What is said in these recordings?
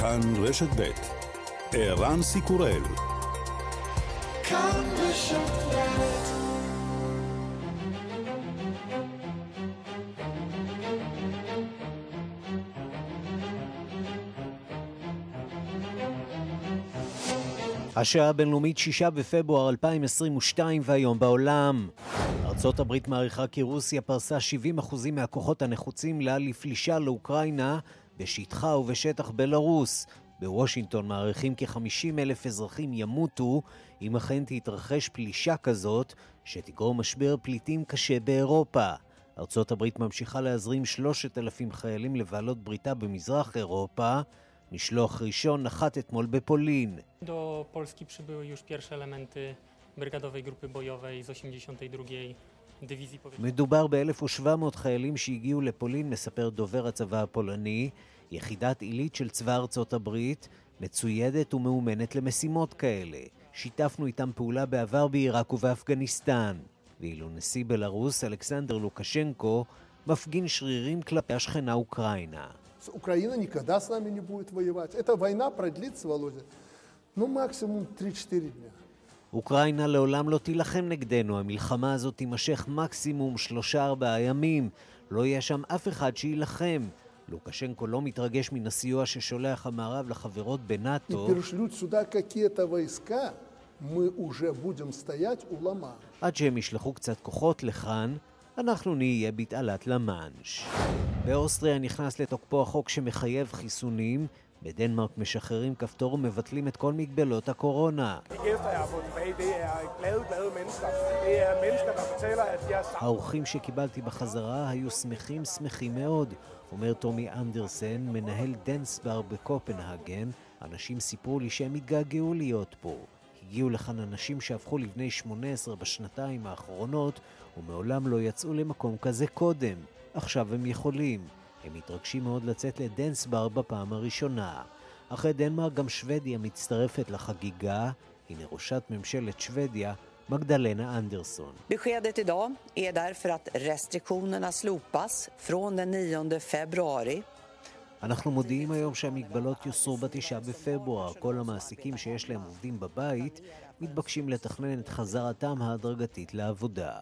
כאן רשת ב' ערן סיקורל כאן רשת השעה הבינלאומית 6 בפברואר 2022 והיום בעולם. ארצות הברית מעריכה כי רוסיה פרסה 70% מהכוחות הנחוצים לה לפלישה לאוקראינה בשטחה ובשטח בלרוס. בוושינגטון מעריכים כ-50 אלף אזרחים ימותו אם אכן תתרחש פלישה כזאת שתגרום משבר פליטים קשה באירופה. ארצות הברית ממשיכה להזרים 3,000 חיילים לבעלות בריתה במזרח אירופה. משלוח ראשון נחת אתמול בפולין. Do Polski przybyły już pierwsze elementy Brygadowej Grupy Bojowej z 82 Dywizji Powietrznej. מדובר ב-1,700 חיילים שהגיעו לפולין, מספר דובר הצבא הפולני, יחידת עילית של צבא ארצות הברית, מצוידת ומאומנת למשימות כאלה. שיתפנו איתם פעולה בעבר בעיראק ובאפגניסטן. ואילו נשיא בלרוס, אלכסנדר לוקשנקו, מפגין שרירים כלפי השכנה אוקראינה. Украина никогда с нами не будет воевать. Эта война продлится, Володя, ну максимум 3-4 дня. אוקראינה לעולם לא תילחם נגדנו, המלחמה הזאת תימשך מקסימום שלושה-ארבעה ימים. לא יהיה שם אף אחד שיילחם. לוקשנקו לא מתרגש מן הסיוע ששולח המערב לחברות בנאטו. עד שהם ישלחו קצת כוחות לכאן, אנחנו נהיה בתעלת למאנש. באוסטריה נכנס לתוקפו החוק שמחייב חיסונים, בדנמרק משחררים כפתור ומבטלים את כל מגבלות הקורונה. האורחים שקיבלתי בחזרה היו שמחים שמחים מאוד, אומר טומי אנדרסן, מנהל dance bar בקופנהגן. אנשים סיפרו לי שהם התגעגעו להיות פה. הגיעו לכאן אנשים שהפכו לבני 18 בשנתיים האחרונות, ומעולם לא יצאו למקום כזה קודם. עכשיו הם יכולים. הם מתרגשים מאוד לצאת לדנס בר בפעם הראשונה. אחרי דנמרק גם שוודיה מצטרפת לחגיגה. הנה ראשת ממשלת שוודיה, מגדלנה אנדרסון. Beskedet idag är därför att restriktionerna slopas från den 9 februari. אנחנו מודיעים היום שהמגבלות יוסרו בתשעה בפברואר. כל המעסיקים שיש להם עובדים בבית מתבקשים לתכנן את חזרתם ההדרגתית לעבודה.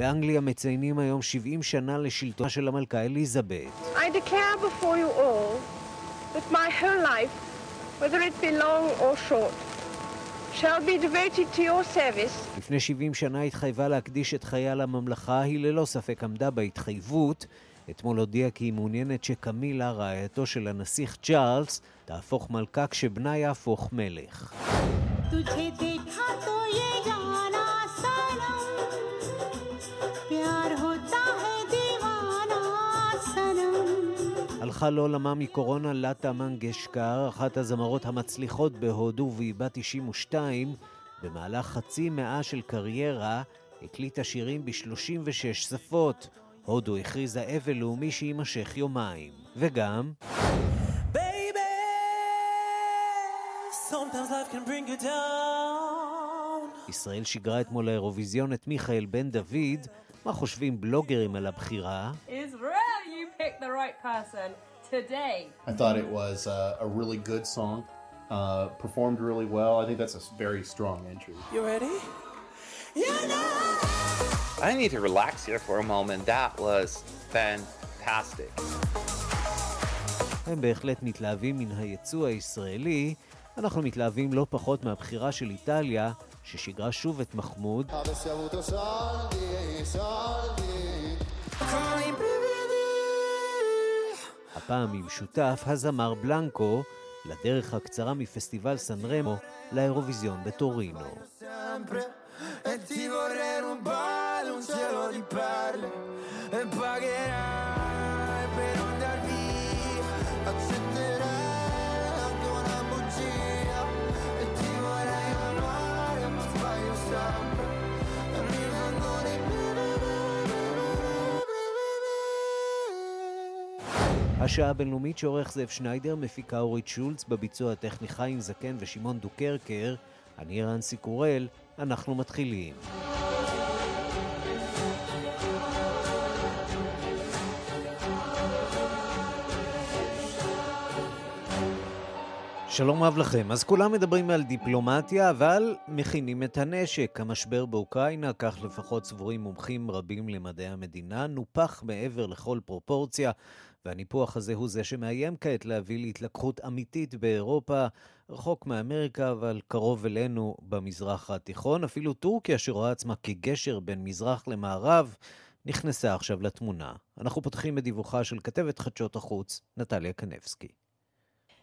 באנגליה מציינים היום 70 שנה לשלטונה של המלכה אליזבת. I declare before you all that my whole life, whether it be long or short, shall be devoted to your service לפני 70 שנה התחייבה להקדיש את חייה לממלכה, היא ללא ספק עמדה בהתחייבות. אתמול הודיעה כי היא מעוניינת שקמילה, רעייתו של הנסיך צ'ארלס, תהפוך מלכה כשבנה יהפוך מלך. הלכה לעולמה מקורונה לטה מנגשקר, אחת הזמרות המצליחות בהודו והיא בת 92, במהלך חצי מאה של קריירה הקליטה שירים ב-36 שפות. הודו הכריזה אבל לאומי שיימשך יומיים. וגם, down. ישראל שיגרה אתמול לאירוויזיון את מיכאל בן דוד. מה חושבים בלוגרים על הבחירה? Israel, you picked the right person today. I thought it was uh, a really good song, uh, performed really well. I think that's a very strong entry. You ready? I need to relax here for a moment. That was fantastic. הם בהחלט מתלהבים מן היצוא הישראלי. אנחנו מתלהבים לא פחות מהבחירה של איטליה, ששיגרה שוב את מחמוד, הפעם עם שותף, הזמר בלנקו, לדרך הקצרה מפסטיבל סן רמו לאירוויזיון בטורינו. E E pagherai per andar via השעה הבינלאומית שעורך זאב שניידר, מפיקה אורית שולץ, בביצוע הטכני חיים זקן ושמעון דוקרקר, אני רנסי קורל, אנחנו מתחילים. שלום רב לכם. אז כולם מדברים על דיפלומטיה, אבל מכינים את הנשק. המשבר באוקראינה, כך לפחות סבורים מומחים רבים למדעי המדינה, נופח מעבר לכל פרופורציה, והניפוח הזה הוא זה שמאיים כעת להביא להתלקחות אמיתית באירופה, רחוק מאמריקה, אבל קרוב אלינו במזרח התיכון. אפילו טורקיה, שרואה עצמה כגשר בין מזרח למערב, נכנסה עכשיו לתמונה. אנחנו פותחים עם דיווחה של כתבת חדשות החוץ, נטליה קנבסקי.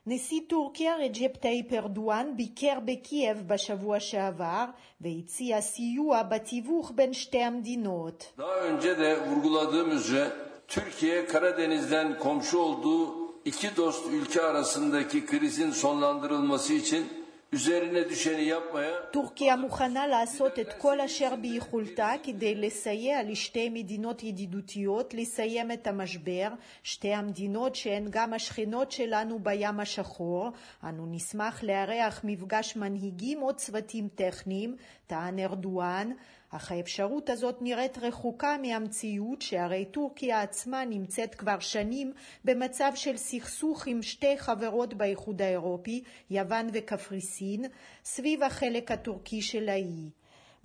נשיא טורקיה רג'פ טאיפ ארדואן ביקר בקייב בשבוע שעבר והציע סיוע בתיווך בין שתי המדינות. Türkiye Karadeniz'den komşu olduğu iki dost ülke arasındaki krizin sonlandırılması için üzerine düşeni yapmaya טורקיה מוכנה לעשות את כל אשר ביכולתה כדי לסייע לשתי מדינות ידידותיות לסיים את המשבר, שתי המדינות שהן גם השכנות שלנו בים השחור. אנו נשמח לארח מפגש מנהיגים או צוותים טכניים, טען ארדואן. אך האפשרות הזאת נראית רחוקה מהמציאות שהרי טורקיה עצמה נמצאת כבר שנים במצב של סכסוך עם שתי חברות באיחוד האירופי, יוון וקפריסין, סביב החלק הטורקי של האי.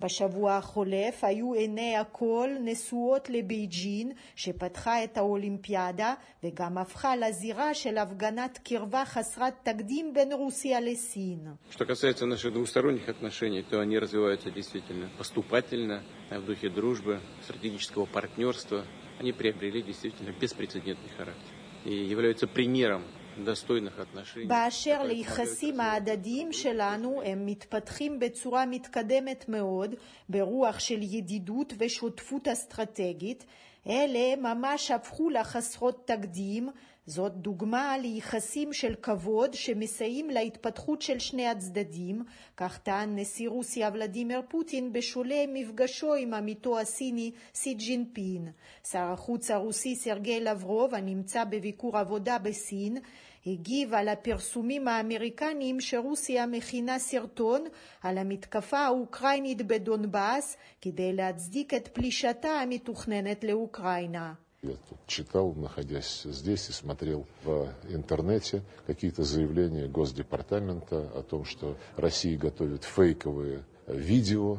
בשבוע החולף היו עיני הכל נשואות לבייג'ין שפתחה את האולימפיאדה וגם הפכה לזירה של הפגנת קרבה חסרת תקדים בין רוסיה לסין. Что касается наших двусторонних отношений, то они развиваются действительно поступательно, в духе дружбы, стратегического партнерства. Они приобрели действительно беспрецедентный характер и являются примером достойных отношений. באשר ליחסים ההדדיים שלנו, הם מתפתחים בצורה מתקדמת מאוד, ברוח של ידידות ושותפות אסטרטגית. אלה ממש הפכו לחסרות תקדים. זאת דוגמה ליחסים של כבוד שמסייעים להתפתחות של שני הצדדים, כך טען נשיא רוסיה ולדימיר פוטין בשולי מפגשו עם עמיתו הסיני סי ג'ינפין. שר החוץ הרוסי סרגי לברוב, הנמצא בביקור עבודה בסין, הגיב על הפרסומים האמריקניים שרוסיה מכינה סרטון על המתקפה האוקראינית בדונבאס כדי להצדיק את פלישתה המתוכננת לאוקראינה. Я тут читал, находясь здесь, и смотрел в интернете какие-то заявления Госдепартамента о том, что Россия готовит фейковые видео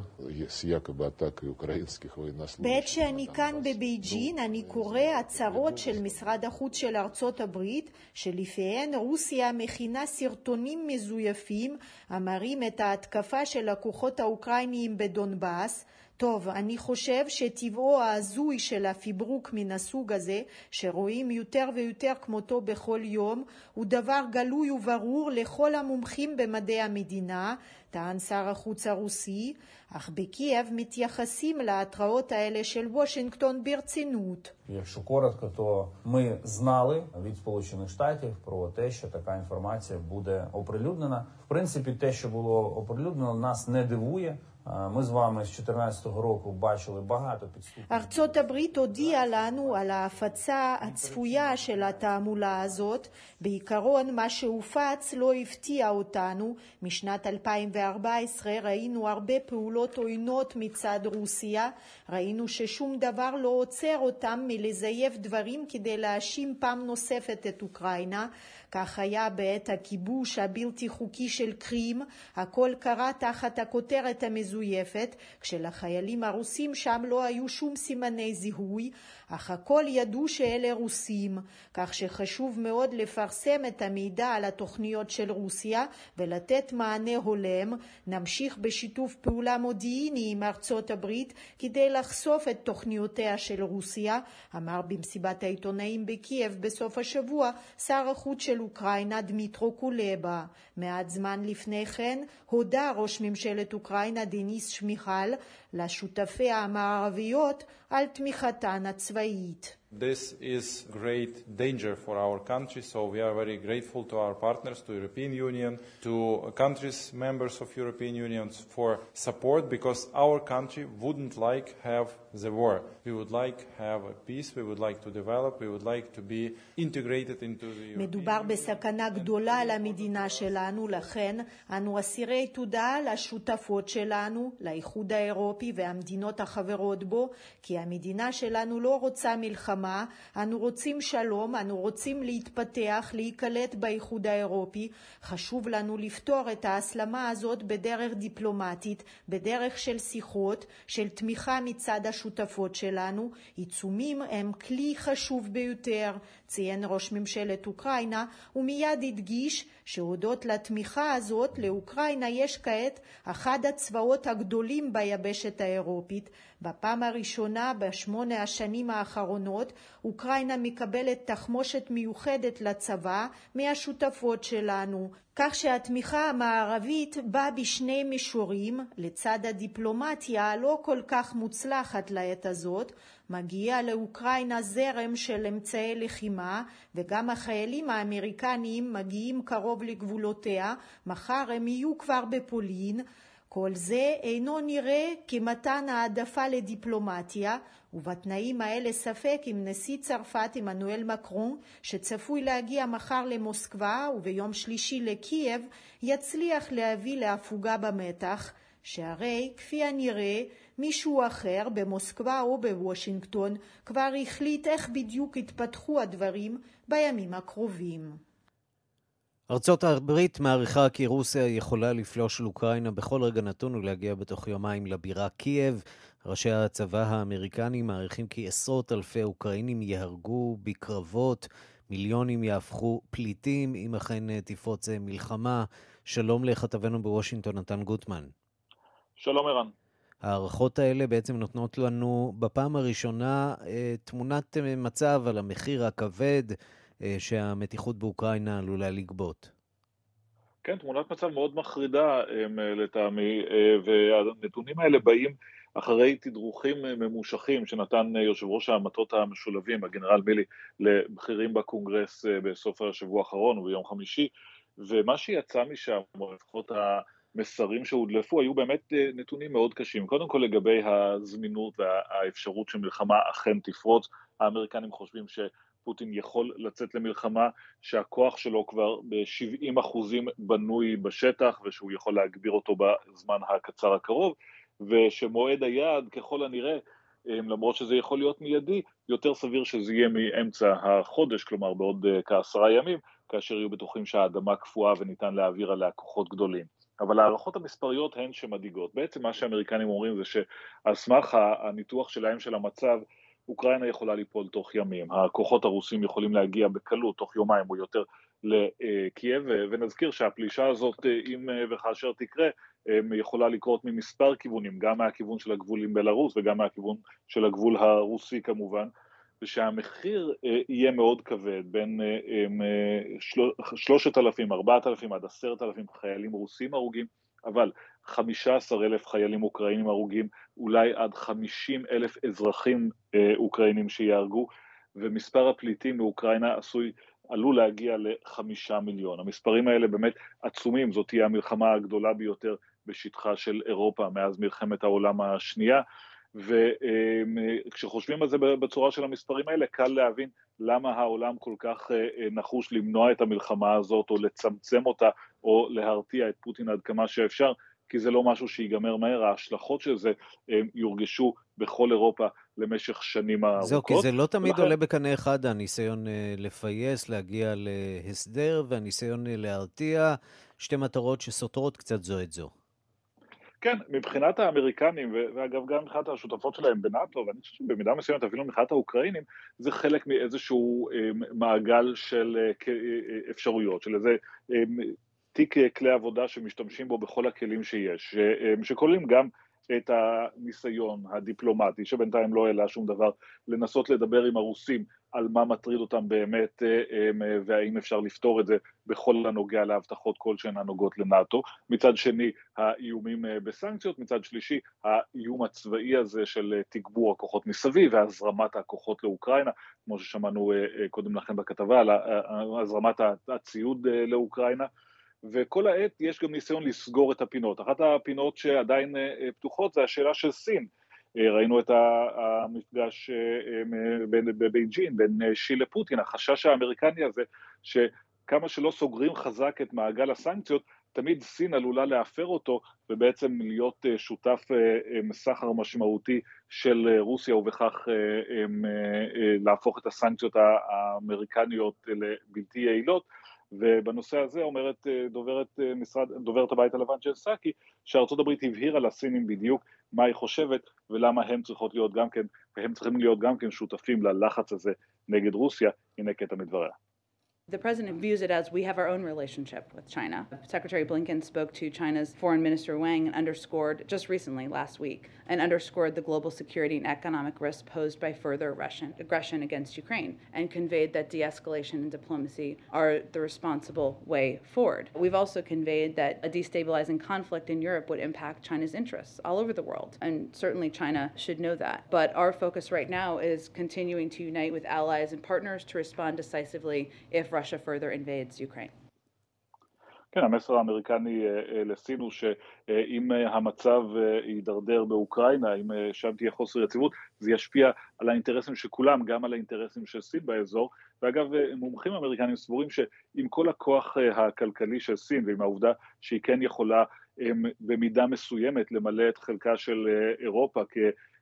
с якобы атакой украинских военнослужащих. בעת שאני כאן בבייג'ין, אני קורא הצהרות של משרד החוץ של ארצות הברית, שלפיהן רוסיה מכינה סרטונים מזויפים המראים את ההתקפה של הכוחות האוקראיניים בדונבאס. טוב, אני חושב שטבעו ההזוי של הפיברוק מן הסוג הזה, שרואים יותר ויותר כמותו בכל יום, הוא דבר גלוי וברור לכל המומחים במדעי המדינה, טען שר החוץ הרוסי, אך בקייב מתייחסים להתראות האלה של וושינגטון ברצינות. Якщо коротко, то ми знали від Сполучених Штатів про те, що така інформація буде оприлюднена. В принципі, те, що було оприлюднено, нас не дивує. ми з вами з 2014 року бачили багато підступів. ארצות הברית הודיעה לנו על ההפצה הצפויה של התעמולה הזאת. בעיקרון, מה שהופץ לא הפתיע אותנו. משנת 2014 ראינו הרבה פעולות עוינות מצד רוסיה. ראינו ששום דבר לא עוצר אותם מלזייף דברים כדי להאשים פעם נוספת את אוקראינה. כך היה בעת הכיבוש הבלתי חוקי של קרים, הכל קרה תחת הכותרת המזויפת, כשלחיילים הרוסים שם לא היו שום סימני זיהוי, אך הכל ידעו שאלה רוסים, כך שחשוב מאוד לפרסם את המידע על התוכניות של רוסיה ולתת מענה הולם. נמשיך בשיתוף פעולה מודיעיני עם ארצות הברית כדי לחשוף את תוכניותיה של רוסיה, אמר במסיבת העיתונאים בקייב בסוף השבוע שר החוץ של אוקראינה דמיטרו קולבה. מעט זמן לפני כן הודה ראש ממשלת אוקראינה דניס שמיכל לשותפיה המערביות על תמיכתן הצבאית. This is great danger for our country, so we are very grateful to our partners, to European Union, to countries members of European Union for support because our country wouldn't like have the war. We would like to have a peace, we would like to develop, we would like to be integrated into the מדובר בסכנה גדולה למדינה שלנו, לכן אנו אסירי תודה לשותפות שלנו, לאיחוד האירופי והמדינות החברות בו, כי המדינה שלנו לא רוצה מלחמה, אנו רוצים שלום, אנו רוצים להתפתח, להיקלט באיחוד האירופי. חשוב לנו לפתור את ההסלמה הזאת בדרך דיפלומטית, בדרך של שיחות, של תמיכה מצד השותפות שלנו. עיצומים הם כלי חשוב ביותר, ציין ראש ממשלת אוקראינה, ומיד הדגיש שהודות לתמיכה הזאת לאוקראינה יש כעת אחד הצבאות הגדולים ביבשת האירופית. בפעם הראשונה בשמונה השנים האחרונות אוקראינה מקבלת תחמושת מיוחדת לצבא מהשותפות שלנו, כך שהתמיכה המערבית באה בשני מישורים, לצד הדיפלומטיה הלא כל כך מוצלחת לעת הזאת, מגיע לאוקראינה זרם של אמצעי לחימה וגם החיילים האמריקניים מגיעים קרוב לגבולותיה, מחר הם יהיו כבר בפולין. כל זה אינו נראה כמתן העדפה לדיפלומטיה, ובתנאים האלה ספק אם נשיא צרפת עמנואל מקרון, שצפוי להגיע מחר למוסקבה וביום שלישי לקייב, יצליח להביא להפוגה במתח, שהרי כפי הנראה מישהו אחר במוסקבה או בוושינגטון כבר החליט איך בדיוק יתפתחו הדברים בימים הקרובים. ארצות הברית מעריכה כי רוסיה יכולה לפלוש לאוקראינה בכל רגע נתון ולהגיע בתוך יומיים לבירה קייב. ראשי הצבא האמריקני מעריכים כי עשרות אלפי אוקראינים יהרגו בקרבות, מיליונים יהפכו פליטים אם אכן תפרוץ מלחמה. שלום לכתבנו בוושינגטון, נתן גוטמן. שלום ערן. ההערכות האלה בעצם נותנות לנו בפעם הראשונה תמונת מצב על המחיר הכבד שהמתיחות באוקראינה עלולה לגבות. כן, תמונת מצב מאוד מחרידה לטעמי, והנתונים האלה באים אחרי תדרוכים ממושכים שנתן יושב ראש המטות המשולבים, הגנרל מילי, לבכירים בקונגרס בסוף השבוע האחרון וביום חמישי, ומה שיצא משם, או לפחות המסרים שהודלפו, היו באמת נתונים מאוד קשים. קודם כל לגבי הזמינות והאפשרות שמלחמה אכן תפרוץ, האמריקנים חושבים ש... פוטין יכול לצאת למלחמה, שהכוח שלו כבר ב-70 אחוזים בנוי בשטח ושהוא יכול להגביר אותו בזמן הקצר הקרוב, ושמועד היעד ככל הנראה, למרות שזה יכול להיות מיידי, יותר סביר שזה יהיה מאמצע החודש, כלומר בעוד כעשרה ימים, כאשר יהיו בטוחים שהאדמה קפואה וניתן להעביר עליה כוחות גדולים. אבל ההערכות המספריות הן שמדאיגות. בעצם מה שהאמריקנים אומרים זה שעל סמך הניתוח שלהם של המצב, אוקראינה יכולה ליפול תוך ימים, הכוחות הרוסים יכולים להגיע בקלות תוך יומיים או יותר לקייב, ונזכיר שהפלישה הזאת, אם וכאשר תקרה, יכולה לקרות ממספר כיוונים, גם מהכיוון של הגבול עם בלארוס וגם מהכיוון של הגבול הרוסי כמובן, ושהמחיר יהיה מאוד כבד, בין שלושת אלפים, ארבעת אלפים עד עשרת אלפים חיילים רוסים הרוגים, אבל 15 אלף חיילים אוקראינים הרוגים, אולי עד 50 אלף אזרחים אוקראינים שיהרגו, ומספר הפליטים מאוקראינה עשוי, עלול להגיע לחמישה מיליון. המספרים האלה באמת עצומים, זאת תהיה המלחמה הגדולה ביותר בשטחה של אירופה מאז מלחמת העולם השנייה, וכשחושבים על זה בצורה של המספרים האלה, קל להבין למה העולם כל כך נחוש למנוע את המלחמה הזאת, או לצמצם אותה, או להרתיע את פוטין עד כמה שאפשר, כי זה לא משהו שיגמר מהר, ההשלכות של זה יורגשו בכל אירופה למשך שנים ארוכות. זהו, כי זה לא תמיד ולכן... עולה בקנה אחד, הניסיון לפייס, להגיע להסדר, והניסיון להרתיע, שתי מטרות שסותרות קצת זו את זו. כן, מבחינת האמריקנים, ואגב גם מבחינת השותפות שלהם בנאטו, ואני חושב שבמידה מסוימת אפילו מבחינת האוקראינים, זה חלק מאיזשהו מעגל של אפשרויות, של איזה תיק כלי עבודה שמשתמשים בו בכל הכלים שיש, שכוללים גם את הניסיון הדיפלומטי, שבינתיים לא העלה שום דבר, לנסות לדבר עם הרוסים על מה מטריד אותם באמת, והאם אפשר לפתור את זה בכל הנוגע להבטחות כלשהן הנוגעות לנאטו. מצד שני, האיומים בסנקציות, מצד שלישי, האיום הצבאי הזה של תגבור הכוחות מסביב והזרמת הכוחות לאוקראינה, כמו ששמענו קודם לכן בכתבה, על הזרמת הציוד לאוקראינה. וכל העת יש גם ניסיון לסגור את הפינות. אחת הפינות שעדיין פתוחות זה השאלה של סין. ראינו את המפגש בבייג'ין בין שי לפוטין, החשש האמריקני הזה שכמה שלא סוגרים חזק את מעגל הסנקציות, תמיד סין עלולה להפר אותו ובעצם להיות שותף סחר משמעותי של רוסיה ובכך להפוך את הסנקציות האמריקניות לבלתי יעילות. ובנושא הזה אומרת דוברת, משרד, דוברת הבית הלבן של סאקי שארצות הברית הבהירה לסינים בדיוק מה היא חושבת ולמה הם צריכות להיות גם כן, והם צריכים להיות גם כן שותפים ללחץ הזה נגד רוסיה, הנה קטע מדבריה. The president views it as we have our own relationship with China. Secretary Blinken spoke to China's Foreign Minister Wang and underscored just recently, last week, and underscored the global security and economic risk posed by further Russian aggression against Ukraine and conveyed that de escalation and diplomacy are the responsible way forward. We've also conveyed that a destabilizing conflict in Europe would impact China's interests all over the world, and certainly China should know that. But our focus right now is continuing to unite with allies and partners to respond decisively if Russia further invades Ukraine. כן, המסר האמריקני לסין הוא שאם המצב יידרדר באוקראינה, אם שם תהיה חוסר יציבות, זה ישפיע על האינטרסים של כולם, גם על האינטרסים של סין באזור. ואגב, מומחים אמריקנים סבורים שעם כל הכוח הכלכלי של סין ועם העובדה שהיא כן יכולה במידה מסוימת למלא את חלקה של אירופה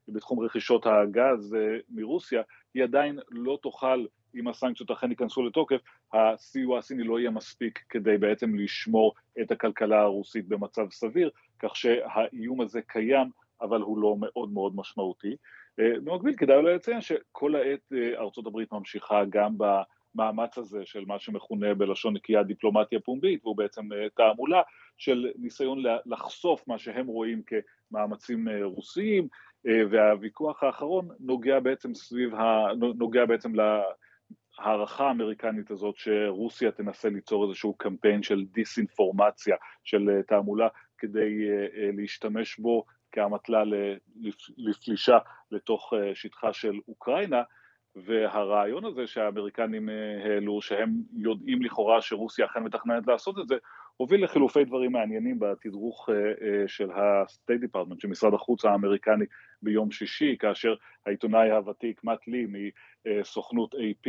בתחום רכישות הגז מרוסיה, היא עדיין לא תוכל אם הסנקציות אכן ייכנסו לתוקף, הסיוע הסיני לא יהיה מספיק כדי בעצם לשמור את הכלכלה הרוסית במצב סביר, כך שהאיום הזה קיים, אבל הוא לא מאוד מאוד משמעותי. במקביל כדאי אולי לציין שכל העת ארצות הברית ממשיכה גם במאמץ הזה של מה שמכונה בלשון נקייה דיפלומטיה פומבית, והוא בעצם תעמולה של ניסיון לחשוף מה שהם רואים כמאמצים רוסיים, והוויכוח האחרון נוגע בעצם סביב, ה... נוגע בעצם ההערכה האמריקנית הזאת שרוסיה תנסה ליצור איזשהו קמפיין של דיסאינפורמציה, של תעמולה, כדי להשתמש בו כאמתלה לפלישה לתוך שטחה של אוקראינה, והרעיון הזה שהאמריקנים העלו, שהם יודעים לכאורה שרוסיה אכן מתכננת לעשות את זה, הוביל לחילופי דברים מעניינים בתדרוך של ה-State Department, של משרד החוץ האמריקני ביום שישי, כאשר העיתונאי הוותיק מאט לי מסוכנות AP,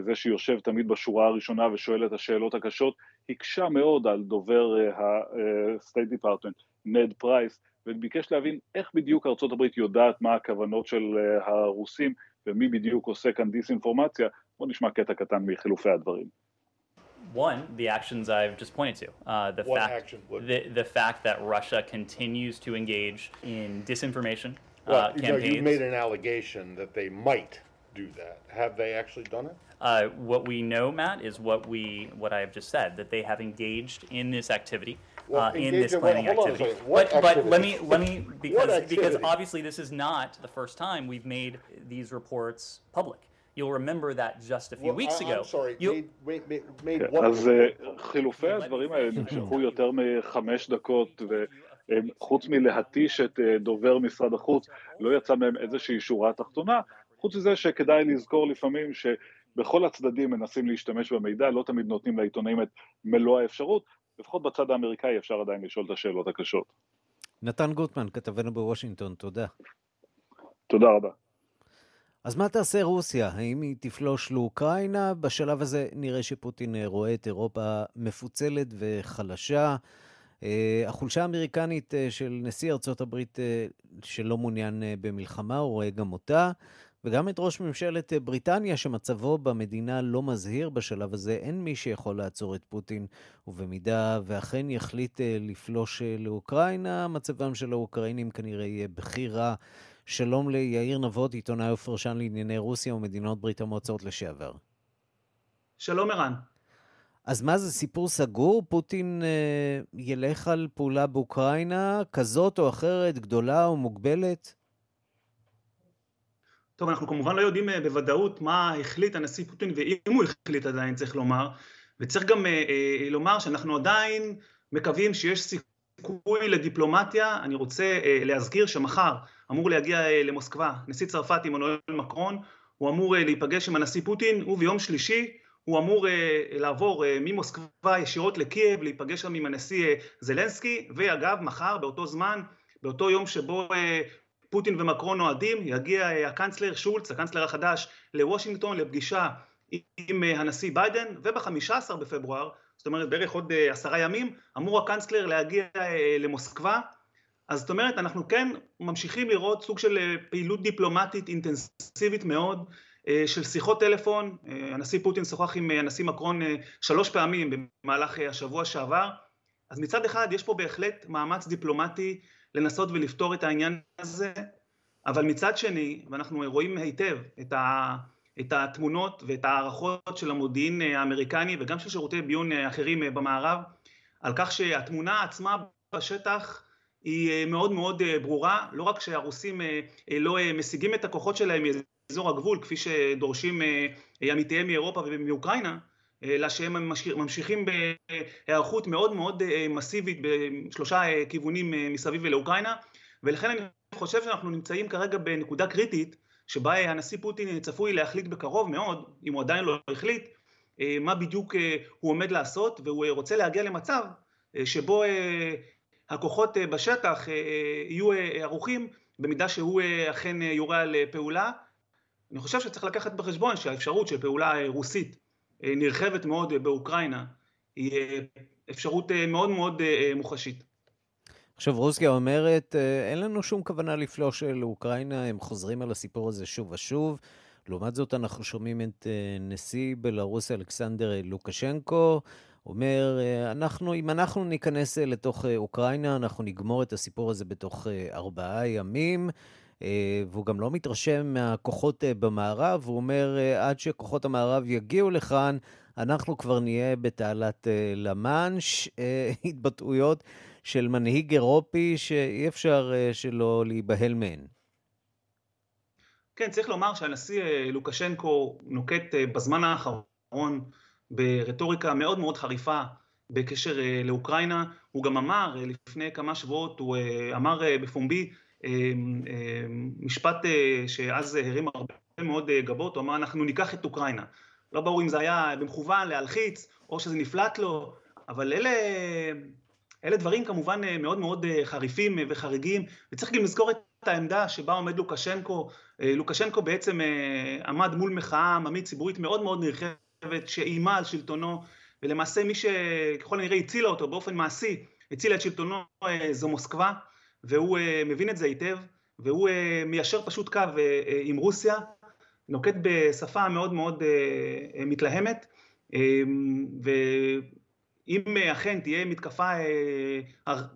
זה שיושב תמיד בשורה הראשונה ושואל את השאלות הקשות, הקשה מאוד על דובר ה-State Department, נד פרייס, וביקש להבין איך בדיוק ארצות הברית יודעת מה הכוונות של הרוסים ומי בדיוק עושה כאן דיסאינפורמציה. בואו נשמע קטע קטן מחילופי הדברים. One, the actions I've just pointed to. Uh, the what fact, the, the fact that Russia continues to engage in disinformation well, uh, you know, campaigns. you made an allegation that they might do that. Have they actually done it? Uh, what we know, Matt, is what we what I have just said that they have engaged in this activity, Well, uh, in engage this in what? planning Hold on a activity. second. What but but let me activity? let me What because because activity? obviously this is not the first time we've made these reports public. You'll remember that just a few Well, weeks I- ago. I'm sorry. you- Made, made, made, made כן, what? אז אה, חילופי הדברים האלה נמשכו יותר מחמש דקות, וחוץ מלהתיש את אה, דובר משרד החוץ, לא יצא מהם איזושהי שורה תחתונה, חוץ מזה שכדאי לזכור לפעמים שבכל הצדדים מנסים להשתמש במידע, לא תמיד נותנים לעיתונאים את מלוא האפשרות, לפחות בצד האמריקאי אפשר עדיין לשאול את השאלות הקשות. נתן גוטמן, כתבנו בוושינגטון, תודה. תודה רבה. אז מה תעשה רוסיה? האם היא תפלוש לאוקראינה? בשלב הזה נראה שפוטין אה, רואה את אירופה מפוצלת וחלשה. אה, החולשה האמריקנית אה, של נשיא ארצות הברית שלא מעוניין במלחמה, הוא רואה גם אותה. וגם את ראש ממשלת אה, בריטניה, שמצבו במדינה לא מזהיר בשלב הזה, אין מי שיכול לעצור את פוטין, ובמידה ואכן יחליט אה, לפלוש אה, לאוקראינה, מצבם של האוקראינים כנראה יהיה בכי רע. שלום ליאיר נבות, עיתונאי ופרשן לענייני רוסיה ומדינות ברית המועצות לשעבר. שלום ערן. אז מה זה סיפור סגור? פוטין אה, ילך על פעולה באוקראינה כזאת או אחרת, גדולה או מוגבלת? טוב, אנחנו כמובן לא יודעים אה, בוודאות מה החליט הנשיא פוטין, ואם הוא החליט עדיין, צריך לומר. וצריך גם אה, אה, לומר שאנחנו עדיין מקווים שיש סיכוי לדיפלומטיה. אני רוצה להזכיר שמחר אמור להגיע למוסקבה נשיא צרפת עמנואל מקרון, הוא אמור להיפגש עם הנשיא פוטין, וביום שלישי הוא אמור לעבור ממוסקבה ישירות לקייב, להיפגש שם עם הנשיא זלנסקי, ואגב, מחר, באותו זמן, באותו יום שבו פוטין ומקרון אוהדים, יגיע הקנצלר שולץ, הקנצלר החדש, לוושינגטון לפגישה עם הנשיא ביידן, וב-15 בפברואר, זאת אומרת בערך עוד עשרה ימים, אמור הקנצלר להגיע למוסקבה. אז זאת אומרת, אנחנו כן ממשיכים לראות סוג של פעילות דיפלומטית אינטנסיבית מאוד, של שיחות טלפון, הנשיא פוטין שוחח עם הנשיא מקרון שלוש פעמים במהלך השבוע שעבר, אז מצד אחד יש פה בהחלט מאמץ דיפלומטי לנסות ולפתור את העניין הזה, אבל מצד שני, ואנחנו רואים היטב את, ה, את התמונות ואת ההערכות של המודיעין האמריקני וגם של שירותי ביון אחרים במערב, על כך שהתמונה עצמה בשטח היא מאוד מאוד ברורה, לא רק שהרוסים לא משיגים את הכוחות שלהם מאזור הגבול, כפי שדורשים עמיתיהם מאירופה ומאוקראינה, אלא שהם ממשיכים בהיערכות מאוד מאוד מסיבית בשלושה כיוונים מסביב לאוקראינה, ולכן אני חושב שאנחנו נמצאים כרגע בנקודה קריטית, שבה הנשיא פוטין צפוי להחליט בקרוב מאוד, אם הוא עדיין לא החליט, מה בדיוק הוא עומד לעשות, והוא רוצה להגיע למצב שבו הכוחות בשטח יהיו ערוכים במידה שהוא אכן יורה על פעולה. אני חושב שצריך לקחת בחשבון שהאפשרות של פעולה רוסית נרחבת מאוד באוקראינה היא אפשרות מאוד מאוד מוחשית. עכשיו רוסיה אומרת, אין לנו שום כוונה לפלוש לאוקראינה, הם חוזרים על הסיפור הזה שוב ושוב. לעומת זאת אנחנו שומעים את נשיא בלרוס אלכסנדר לוקשנקו, אומר, אנחנו, אם אנחנו ניכנס לתוך אוקראינה, אנחנו נגמור את הסיפור הזה בתוך ארבעה ימים. והוא גם לא מתרשם מהכוחות במערב, הוא אומר, עד שכוחות המערב יגיעו לכאן, אנחנו כבר נהיה בתעלת למאנש, התבטאויות של מנהיג אירופי שאי אפשר שלא להיבהל מהן. כן, צריך לומר שהנשיא לוקשנקו נוקט בזמן האחרון ברטוריקה מאוד מאוד חריפה בקשר לאוקראינה. הוא גם אמר לפני כמה שבועות, הוא אמר בפומבי, משפט שאז הרים הרבה מאוד גבות, הוא אמר אנחנו ניקח את אוקראינה. לא ברור אם זה היה במכוון להלחיץ או שזה נפלט לו, אבל אלה, אלה דברים כמובן מאוד מאוד חריפים וחריגים, וצריך גם לזכור את העמדה שבה עומד לוקשנקו. לוקשנקו בעצם עמד מול מחאה עממית ציבורית מאוד מאוד נרחבת שאיימה על שלטונו, ולמעשה מי שככל הנראה הצילה אותו באופן מעשי, הצילה את שלטונו זו מוסקבה. והוא מבין את זה היטב, והוא מיישר פשוט קו עם רוסיה, נוקט בשפה מאוד מאוד מתלהמת, ואם אכן תהיה מתקפה,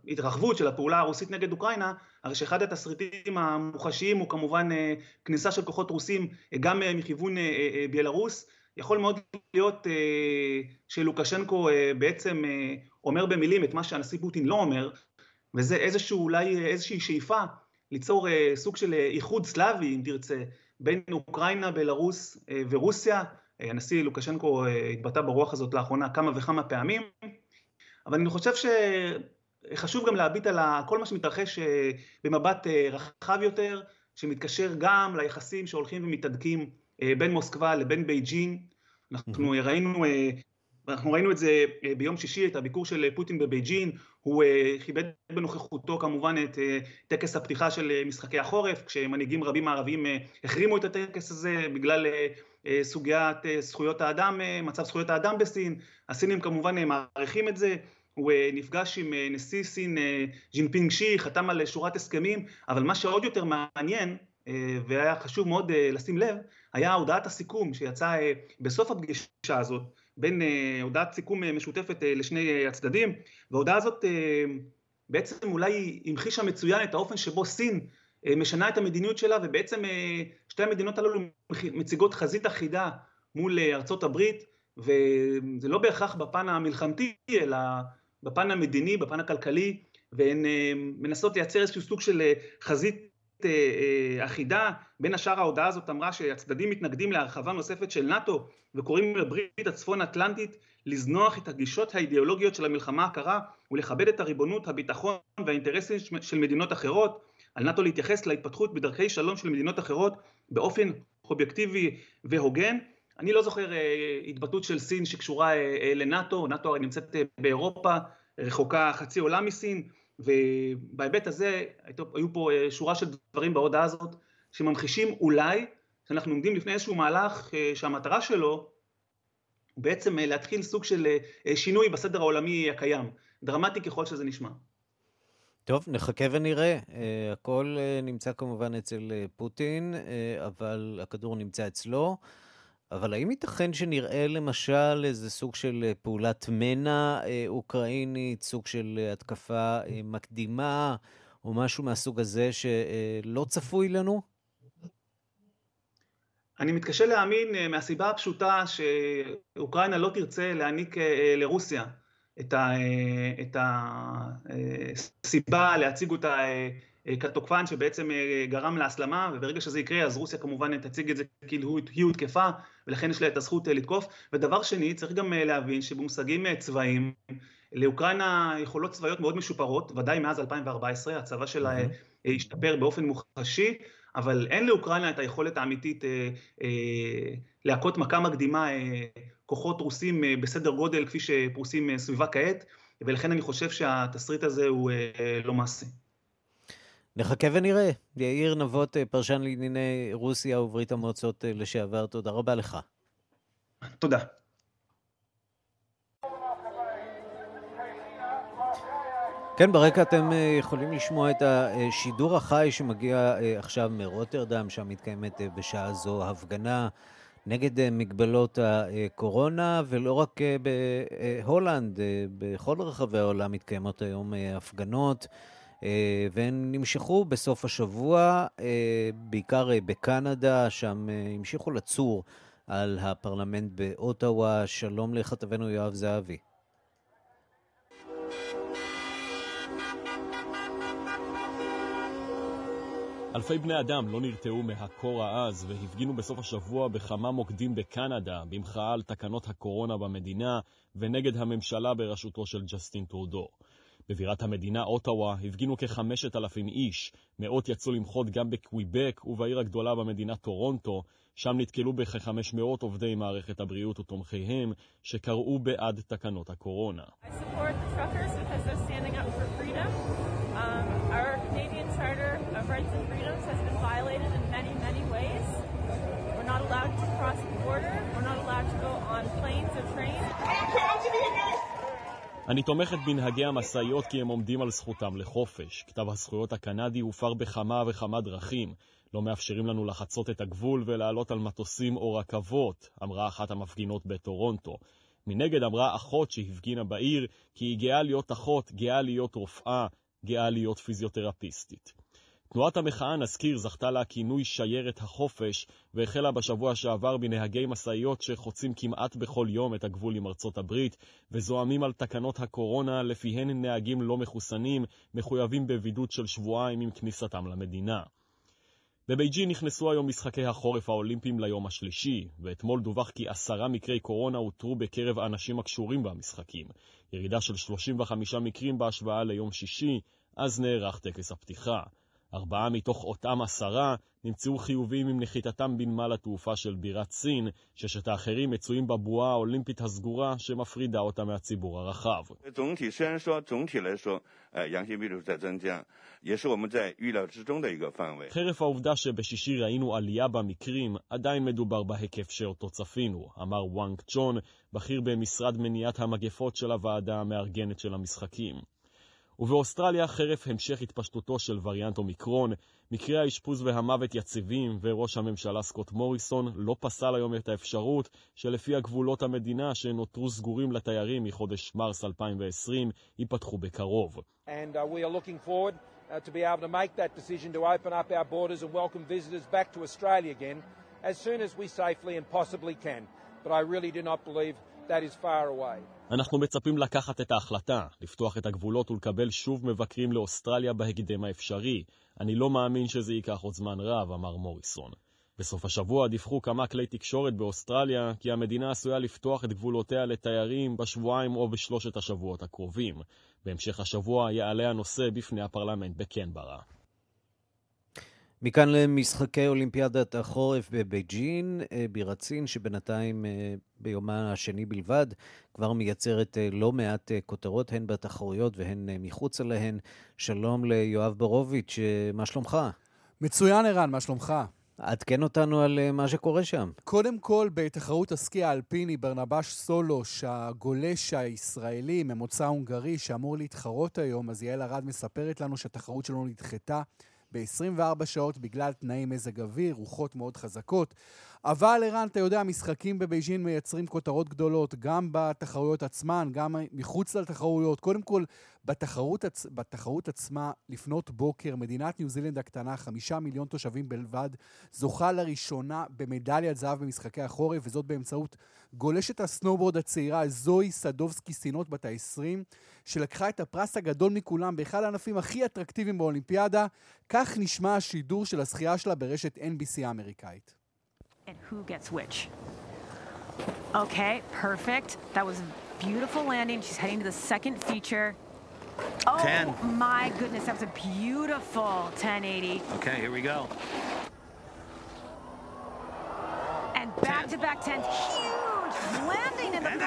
התרחבות של הפעולה הרוסית נגד אוקראינה, הרי שאחד התסריטים המוחשיים הוא כמובן כניסה של כוחות רוסים גם מכיוון בלרוס, יכול מאוד להיות שלוקשנקו בעצם אומר במילים את מה שהנשיא פוטין לא אומר, וזה איזשהו, אולי איזושהי שאיפה ליצור סוג של איחוד סלאבי, אם תרצה, בין אוקראינה, בלרוס ורוסיה. הנשיא לוקשנקו התבטא ברוח הזאת לאחרונה כמה וכמה פעמים, אבל אני חושב שחשוב גם להביט על כל מה שמתרחש במבט רחב יותר, שמתקשר גם ליחסים שהולכים ומתהדקים בין מוסקבה לבין בייג'ין. אנחנו ראינו ואנחנו ראינו את זה ביום שישי, את הביקור של פוטין בבייג'ין, הוא כיבד בנוכחותו כמובן את טקס הפתיחה של משחקי החורף, כשמנהיגים רבים מערביים החרימו את הטקס הזה בגלל סוגיית זכויות האדם, מצב זכויות האדם בסין, הסינים כמובן מעריכים את זה, הוא נפגש עם נשיא סין ג'ינפינג שי, חתם על שורת הסכמים, אבל מה שעוד יותר מעניין, והיה חשוב מאוד לשים לב, היה הודעת הסיכום שיצאה בסוף הפגישה הזאת, בין הודעת סיכום משותפת לשני הצדדים, וההודעה הזאת בעצם אולי המחישה מצוין את האופן שבו סין משנה את המדיניות שלה, ובעצם שתי המדינות הללו מציגות חזית אחידה מול ארצות הברית, וזה לא בהכרח בפן המלחמתי, אלא בפן המדיני, בפן הכלכלי, והן מנסות לייצר איזשהו סוג של חזית אחידה. בין השאר ההודעה הזאת אמרה שהצדדים מתנגדים להרחבה נוספת של נאט"ו וקוראים לברית הצפון אטלנטית לזנוח את הגישות האידיאולוגיות של המלחמה הקרה ולכבד את הריבונות, הביטחון והאינטרסים של מדינות אחרות. על נאט"ו להתייחס להתפתחות בדרכי שלום של מדינות אחרות באופן אובייקטיבי והוגן. אני לא זוכר התבטאות של סין שקשורה לנאט"ו, נאט"ו הרי נמצאת באירופה, רחוקה חצי עולם מסין, ובהיבט הזה היו פה שורה של דברים בהודעה הזאת שממחישים אולי שאנחנו עומדים לפני איזשהו מהלך שהמטרה שלו בעצם להתחיל סוג של שינוי בסדר העולמי הקיים, דרמטי ככל שזה נשמע. טוב, נחכה ונראה. הכל נמצא כמובן אצל פוטין, אבל הכדור נמצא אצלו. אבל האם ייתכן שנראה למשל איזה סוג של פעולת מנע אוקראינית, סוג של התקפה מקדימה, או משהו מהסוג הזה שלא צפוי לנו? אני מתקשה להאמין מהסיבה הפשוטה שאוקראינה לא תרצה להעניק לרוסיה את הסיבה להציג אותה כתוקפן שבעצם גרם להסלמה, וברגע שזה יקרה אז רוסיה כמובן תציג את זה כאילו היא הותקפה, ולכן יש לה את הזכות לתקוף. ודבר שני, צריך גם להבין שבמושגים צבאיים, לאוקראינה יכולות צבאיות מאוד משופרות, ודאי מאז 2014, הצבא שלה השתפר באופן מוחשי, אבל אין לאוקראינה את היכולת האמיתית אה, אה, להכות מכה מקדימה אה, כוחות רוסים אה, בסדר גודל כפי שפרוסים אה, סביבה כעת, ולכן אני חושב שהתסריט הזה הוא אה, לא מעשי. נחכה ונראה. יאיר נבות, פרשן לענייני רוסיה וברית המועצות לשעבר, תודה רבה לך. תודה. כן, ברקע אתם יכולים לשמוע את השידור החי שמגיע עכשיו מרוטרדם, שם מתקיימת בשעה זו הפגנה נגד מגבלות הקורונה, ולא רק בהולנד, בכל רחבי העולם מתקיימות היום הפגנות. והן נמשכו בסוף השבוע, בעיקר בקנדה, שם המשיכו לצור על הפרלמנט באוטווה. שלום לכתבנו יואב זהבי. אלפי בני אדם לא נרתעו מהקור העז והפגינו בסוף השבוע בכמה מוקדים בקנדה במחאה על תקנות הקורונה במדינה ונגד הממשלה בראשותו של ג'סטין טרודו. בבירת המדינה, אוטווה, הפגינו כחמשת אלפים איש. מאות יצאו למחות גם בקוויבק ובעיר הגדולה במדינה טורונטו, שם נתקלו בכ-500 עובדי מערכת הבריאות ותומכיהם, שקראו בעד תקנות הקורונה. allowed אני תומכת בנהגי המשאיות כי הם עומדים על זכותם לחופש. כתב הזכויות הקנדי הופר בכמה וכמה דרכים. לא מאפשרים לנו לחצות את הגבול ולעלות על מטוסים או רכבות, אמרה אחת המפגינות בטורונטו. מנגד אמרה אחות שהפגינה בעיר כי היא גאה להיות אחות, גאה להיות רופאה, גאה להיות פיזיותרפיסטית. תנועת המחאה, נזכיר, זכתה לה כינוי שיירת החופש, והחלה בשבוע שעבר בנהגי משאיות שחוצים כמעט בכל יום את הגבול עם ארצות הברית, וזועמים על תקנות הקורונה, לפיהן נהגים לא מחוסנים מחויבים בבידוד של שבועיים עם כניסתם למדינה. בבייג'ין נכנסו היום משחקי החורף האולימפיים ליום השלישי, ואתמול דווח כי עשרה מקרי קורונה אותרו בקרב האנשים הקשורים במשחקים, ירידה של 35 מקרים בהשוואה ליום שישי, אז נערך טקס הפתיחה. ארבעה מתוך אותם עשרה נמצאו חיוביים עם נחיתתם בנמל התעופה של בירת סין, ששת האחרים מצויים בבועה האולימפית הסגורה שמפרידה אותה מהציבור הרחב. חרף העובדה שבשישי ראינו עלייה במקרים, עדיין מדובר בהיקף שאותו צפינו, אמר וואנג צ'ון, בכיר במשרד מניעת המגפות של הוועדה המארגנת של המשחקים. ובאוסטרליה, חרף המשך התפשטותו של וריאנט אומיקרון, מקרי האשפוז והמוות יציבים, וראש הממשלה סקוט מוריסון לא פסל היום את האפשרות שלפי הגבולות המדינה שנותרו סגורים לתיירים מחודש מרס 2020, ייפתחו בקרוב. And, uh, we are uh, אנחנו מצפים לקחת את ההחלטה, לפתוח את הגבולות ולקבל שוב מבקרים לאוסטרליה בהקדם האפשרי. אני לא מאמין שזה ייקח עוד זמן רב, אמר מוריסון. בסוף השבוע דיווחו כמה כלי תקשורת באוסטרליה כי המדינה עשויה לפתוח את גבולותיה לתיירים בשבועיים או בשלושת השבועות הקרובים. בהמשך השבוע יעלה הנושא בפני הפרלמנט בקנברה. מכאן למשחקי אולימפיאדת החורף בבייג'ין, אה, בירת סין, שבינתיים אה, ביומה השני בלבד כבר מייצרת אה, לא מעט כותרות, הן בתחרויות והן מחוצה להן. שלום ליואב ברוביץ', מה שלומך? מצוין, ערן, מה שלומך? עדכן אותנו על מה שקורה שם. קודם כל, בתחרות הסקי האלפיני, ברנבש סולוש, הגולש הישראלי ממוצא הונגרי, שאמור להתחרות היום, אז יעל ארד מספרת לנו שהתחרות שלנו נדחתה. ב-24 שעות בגלל תנאי מזג אוויר, רוחות מאוד חזקות. אבל ערן, אתה יודע, המשחקים בבייג'ין מייצרים כותרות גדולות, גם בתחרויות עצמן, גם מחוץ לתחרויות. קודם כל, בתחרות, עצ... בתחרות עצמה, לפנות בוקר, מדינת ניו זילנד הקטנה, חמישה מיליון תושבים בלבד, זוכה לראשונה במדליית זהב במשחקי החורף, וזאת באמצעות גולשת הסנובורד הצעירה, זוהי סדובסקי סינות בת ה-20, שלקחה את הפרס הגדול מכולם באחד הענפים הכי אטרקטיביים באולימפיאדה. כך נשמע השידור של הזכייה שלה ברשת NBC האמריקאית. And who gets which. Okay, perfect. That was a beautiful landing. She's heading to the second feature. Oh 10. my goodness, that was a beautiful 1080. Okay, here we go. And back to back 10s. Huge landing in the And the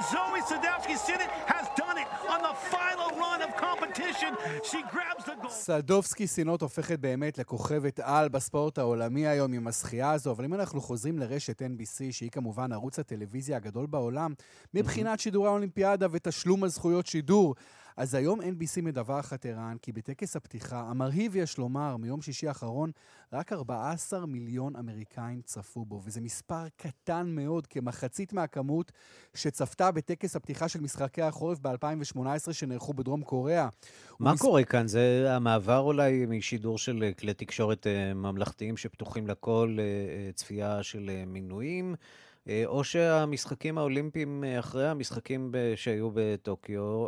92.88 Zoe Sadowski Sinnott has done it on the final run of competition. She grabs the gold. סלדובסקי סינות הופכת באמת לכוכבת על בספורט העולמי היום עם הזכייה הזו, אבל אם אנחנו חוזרים לרשת NBC, שהיא כמובן ערוץ הטלוויזיה הגדול בעולם, מבחינת שידורי האולימפיאדה ותשלום הזכויות שידור, אז היום NBC מדווחת, ערן, כי בטקס הפתיחה, המרהיב יש לומר, מיום שישי האחרון, רק 14 מיליון אמריקאים צפו בו, וזה מספר קטן מאוד, כמחצית מהכמות שצפתה בטקס הפתיחה של משחקי החורף ב-2018 שנערכו בדרום קוריאה. מה ומס... קורה כאן? זה המעבר אולי משידור של כלי תקשורת אה, ממלכתיים שפתוחים לכל אה, אה, צפייה של מינויים? או שהמשחקים האולימפיים אחרי המשחקים שהיו בטוקיו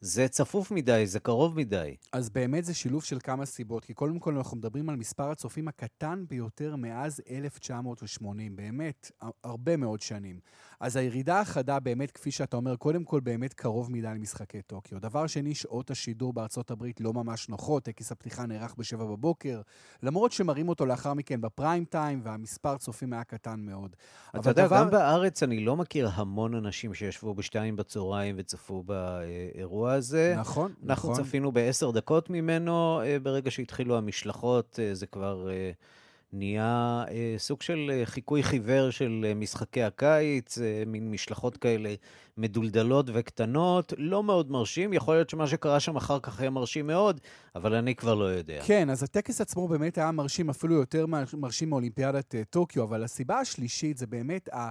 זה צפוף מדי, זה קרוב מדי. אז באמת זה שילוב של כמה סיבות, כי קודם כל אנחנו מדברים על מספר הצופים הקטן ביותר מאז 1980, באמת, הרבה מאוד שנים. אז הירידה החדה באמת, כפי שאתה אומר, קודם כל באמת קרוב מדי למשחקי טוקיו. דבר שני, שעות השידור בארצות הברית לא ממש נוחות, טקס הפתיחה נערך ב-7 בבוקר, למרות שמראים אותו לאחר מכן בפריים טיים, והמספר צופים היה קטן מאוד. אתה יודע, דבר... גם בארץ אני לא מכיר המון אנשים שישבו בשתיים בצהריים וצפו באירוע הזה. נכון, אנחנו נכון. צפינו בעשר דקות ממנו, אה, ברגע שהתחילו המשלחות, אה, זה כבר... נהיה אה, סוג של אה, חיקוי חיוור של אה, משחקי הקיץ, אה, מין משלחות כאלה מדולדלות וקטנות, לא מאוד מרשים. יכול להיות שמה שקרה שם אחר כך היה מרשים מאוד, אבל אני כבר לא יודע. כן, אז הטקס עצמו באמת היה מרשים, אפילו יותר מרשים מאולימפיאדת אה, טוקיו, אבל הסיבה השלישית זה באמת ה...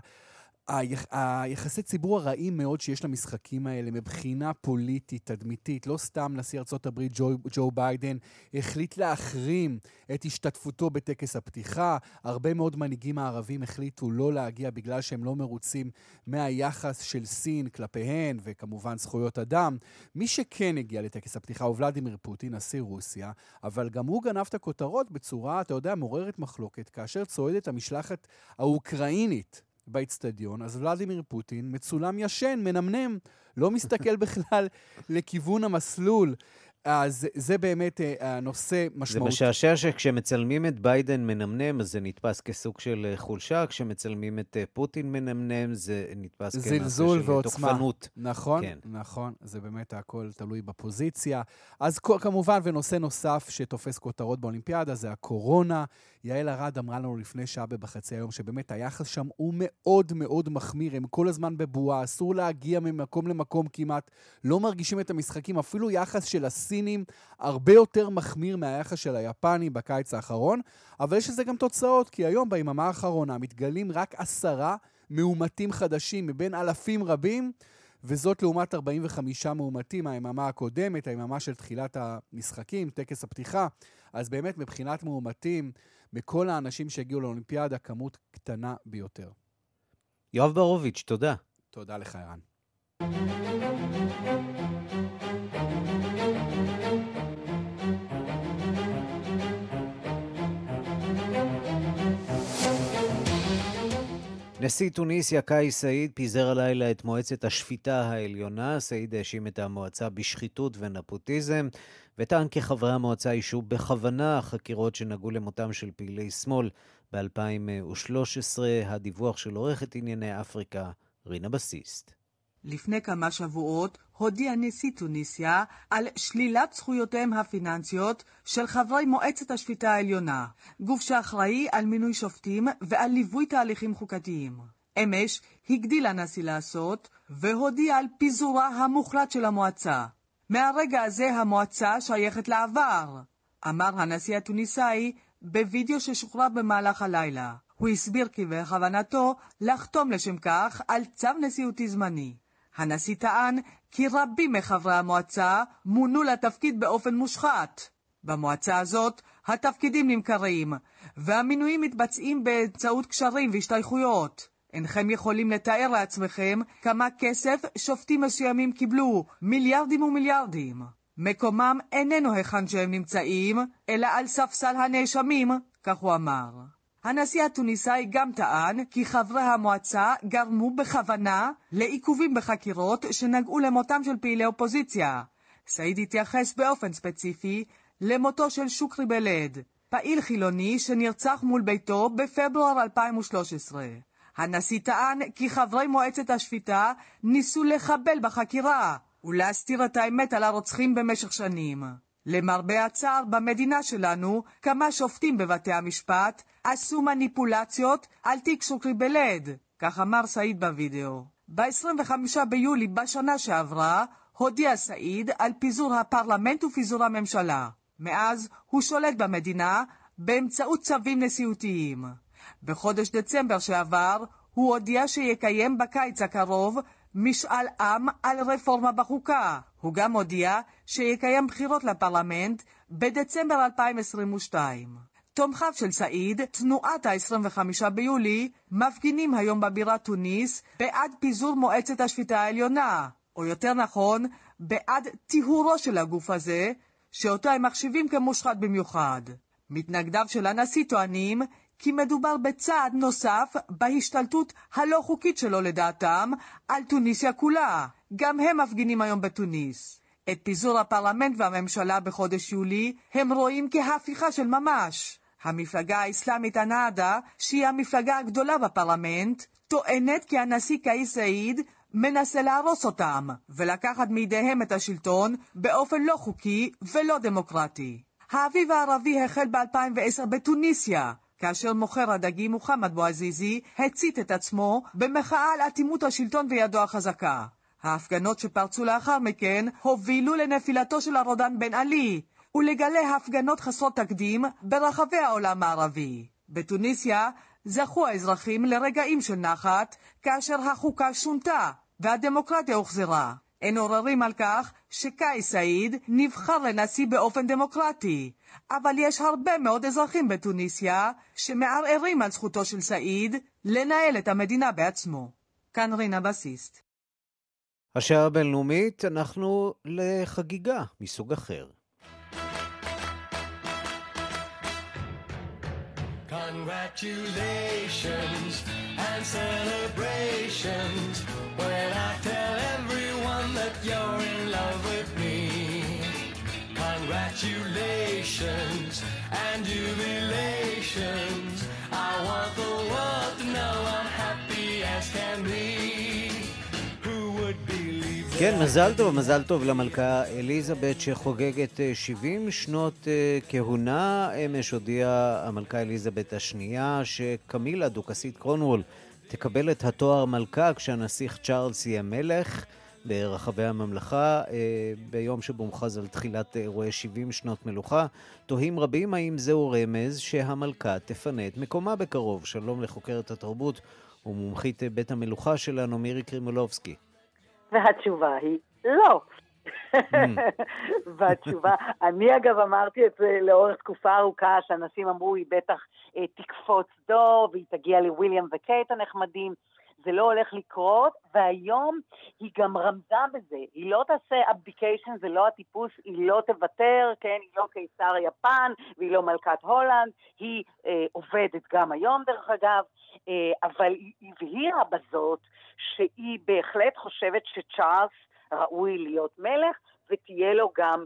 היח, היחסי ציבור הרעים מאוד שיש למשחקים האלה מבחינה פוליטית, תדמיתית, לא סתם נשיא ארה"ב ג'ו, ג'ו ביידן החליט להחרים את השתתפותו בטקס הפתיחה, הרבה מאוד מנהיגים הערבים החליטו לא להגיע בגלל שהם לא מרוצים מהיחס של סין כלפיהן, וכמובן זכויות אדם. מי שכן הגיע לטקס הפתיחה הוא ולדימיר פוטין, נשיא רוסיה, אבל גם הוא גנב את הכותרות בצורה, אתה יודע, מעוררת מחלוקת, כאשר צועדת המשלחת האוקראינית באיצטדיון, אז ולדימיר פוטין מצולם ישן, מנמנם, לא מסתכל בכלל לכיוון המסלול. אז זה באמת uh, נושא משמעותי. זה משעשע שכשמצלמים את ביידן מנמנם, אז זה נתפס כסוג של אה, חולשה, כשמצלמים את פוטין מנמנם, זה נתפס כמעשה של תוקפנות. נכון, כן. נכון, זה באמת הכל תלוי בפוזיציה. אז כמובן, ונושא נוסף שתופס כותרות באולימפיאדה זה הקורונה. יעל ארד אמרה לנו לפני שעה בחצי היום שבאמת היחס שם הוא מאוד מאוד מחמיר, הם כל הזמן בבועה, אסור להגיע ממקום למקום כמעט, לא מרגישים את המשחקים, אפילו יחס של הסינים הרבה יותר מחמיר מהיחס של היפנים בקיץ האחרון, אבל יש לזה גם תוצאות, כי היום ביממה האחרונה מתגלים רק עשרה מאומתים חדשים מבין אלפים רבים. וזאת לעומת 45 מאומתים היממה הקודמת, היממה של תחילת המשחקים, טקס הפתיחה. אז באמת, מבחינת מאומתים, מכל האנשים שהגיעו לאולימפיאדה, כמות קטנה ביותר. יואב ברוביץ', תודה. תודה לך, ערן. נשיא טוניסיה קאי סעיד פיזר הלילה את מועצת השפיטה העליונה. סעיד האשים את המועצה בשחיתות ונפוטיזם, וטען כי חברי המועצה אישו בכוונה חקירות שנגעו למותם של פעילי שמאל ב-2013. הדיווח של עורכת ענייני אפריקה, רינה בסיסט. לפני כמה שבועות הודיע נשיא טוניסיה על שלילת זכויותיהם הפיננסיות של חברי מועצת השפיטה העליונה, גוף שאחראי על מינוי שופטים ועל ליווי תהליכים חוקתיים. אמש הגדיל הנשיא לעשות והודיע על פיזורה המוחלט של המועצה. מהרגע הזה המועצה שייכת לעבר, אמר הנשיא התוניסאי בווידאו ששוחרר במהלך הלילה. הוא הסביר כי בכוונתו לחתום לשם כך על צו נשיאותי זמני. הנשיא טען כי רבים מחברי המועצה מונו לתפקיד באופן מושחת. במועצה הזאת התפקידים נמכרים, והמינויים מתבצעים באמצעות קשרים והשתייכויות. אינכם יכולים לתאר לעצמכם כמה כסף שופטים מסוימים קיבלו, מיליארדים ומיליארדים. מקומם איננו היכן שהם נמצאים, אלא על ספסל הנאשמים, כך הוא אמר. הנשיא התוניסאי גם טען כי חברי המועצה גרמו בכוונה לעיכובים בחקירות שנגעו למותם של פעילי אופוזיציה. סעיד התייחס באופן ספציפי למותו של שוקרי בלד, פעיל חילוני שנרצח מול ביתו בפברואר 2013. הנשיא טען כי חברי מועצת השפיטה ניסו לחבל בחקירה ולהסתיר את האמת על הרוצחים במשך שנים. למרבה הצער, במדינה שלנו, כמה שופטים בבתי המשפט עשו מניפולציות על תיק שוקרי בלד, כך אמר סעיד בווידאו. ב-25 ביולי בשנה שעברה הודיע סעיד על פיזור הפרלמנט ופיזור הממשלה. מאז הוא שולט במדינה באמצעות צווים נשיאותיים. בחודש דצמבר שעבר הוא הודיע שיקיים בקיץ הקרוב משאל עם על רפורמה בחוקה. הוא גם הודיע שיקיים בחירות לפרלמנט בדצמבר 2022. תומכיו של סעיד, תנועת ה-25 ביולי, מפגינים היום בבירת תוניס בעד פיזור מועצת השפיטה העליונה, או יותר נכון, בעד טיהורו של הגוף הזה, שאותו הם מחשיבים כמושחת במיוחד. מתנגדיו של הנשיא טוענים כי מדובר בצעד נוסף בהשתלטות הלא חוקית שלו לדעתם על טוניסיה כולה. גם הם מפגינים היום בתוניס. את פיזור הפרלמנט והממשלה בחודש יולי הם רואים כהפיכה של ממש. המפלגה האסלאמית הנאדה, שהיא המפלגה הגדולה בפרלמנט, טוענת כי הנשיא קאיס סעיד מנסה להרוס אותם, ולקחת מידיהם את השלטון באופן לא חוקי ולא דמוקרטי. האביב הערבי החל ב-2010 בתוניסיה, כאשר מוכר הדגים מוחמד בועזיזי הצית את עצמו במחאה על אטימות השלטון וידו החזקה. ההפגנות שפרצו לאחר מכן הובילו לנפילתו של הרודן בן עלי ולגלי הפגנות חסרות תקדים ברחבי העולם הערבי. בתוניסיה זכו האזרחים לרגעים של נחת כאשר החוקה שונתה והדמוקרטיה הוחזרה. אין עוררים על כך שקאי סעיד נבחר לנשיא באופן דמוקרטי, אבל יש הרבה מאוד אזרחים בתוניסיה שמערערים על זכותו של סעיד לנהל את המדינה בעצמו. כאן רינה בסיסט. השעה הבינלאומית, אנחנו לחגיגה מסוג אחר. Congratulations and celebrations when I tell everyone you're in love with me. Congratulations and jubilations. I want the world to know I'm happy as can be. כן, מזל טוב, מזל טוב למלכה אליזבת שחוגגת 70 שנות כהונה. אמש הודיעה המלכה אליזבת השנייה שקמילה, דוכסית קרונוול, תקבל את התואר מלכה כשהנסיך צ'ארלס יהיה מלך. ברחבי הממלכה, ביום שבו מוכרז על תחילת אירועי 70 שנות מלוכה. תוהים רבים האם זהו רמז שהמלכה תפנה את מקומה בקרוב. שלום לחוקרת התרבות ומומחית בית המלוכה שלנו, מירי קרימולובסקי. והתשובה היא לא. והתשובה, אני אגב אמרתי את זה לאורך תקופה ארוכה, שאנשים אמרו, היא בטח אה, תקפוץ דור, והיא תגיע לוויליאם וקייט הנחמדים. זה לא הולך לקרות, והיום היא גם רמזה בזה. היא לא תעשה אבדיקיישן, זה לא הטיפוס, היא לא תוותר, כן, היא לא קיסר יפן, והיא לא מלכת הולנד, היא אה, עובדת גם היום דרך אגב, אה, אבל היא הבהירה בזאת שהיא בהחלט חושבת שצ'ארלס ראוי להיות מלך, ותהיה לו גם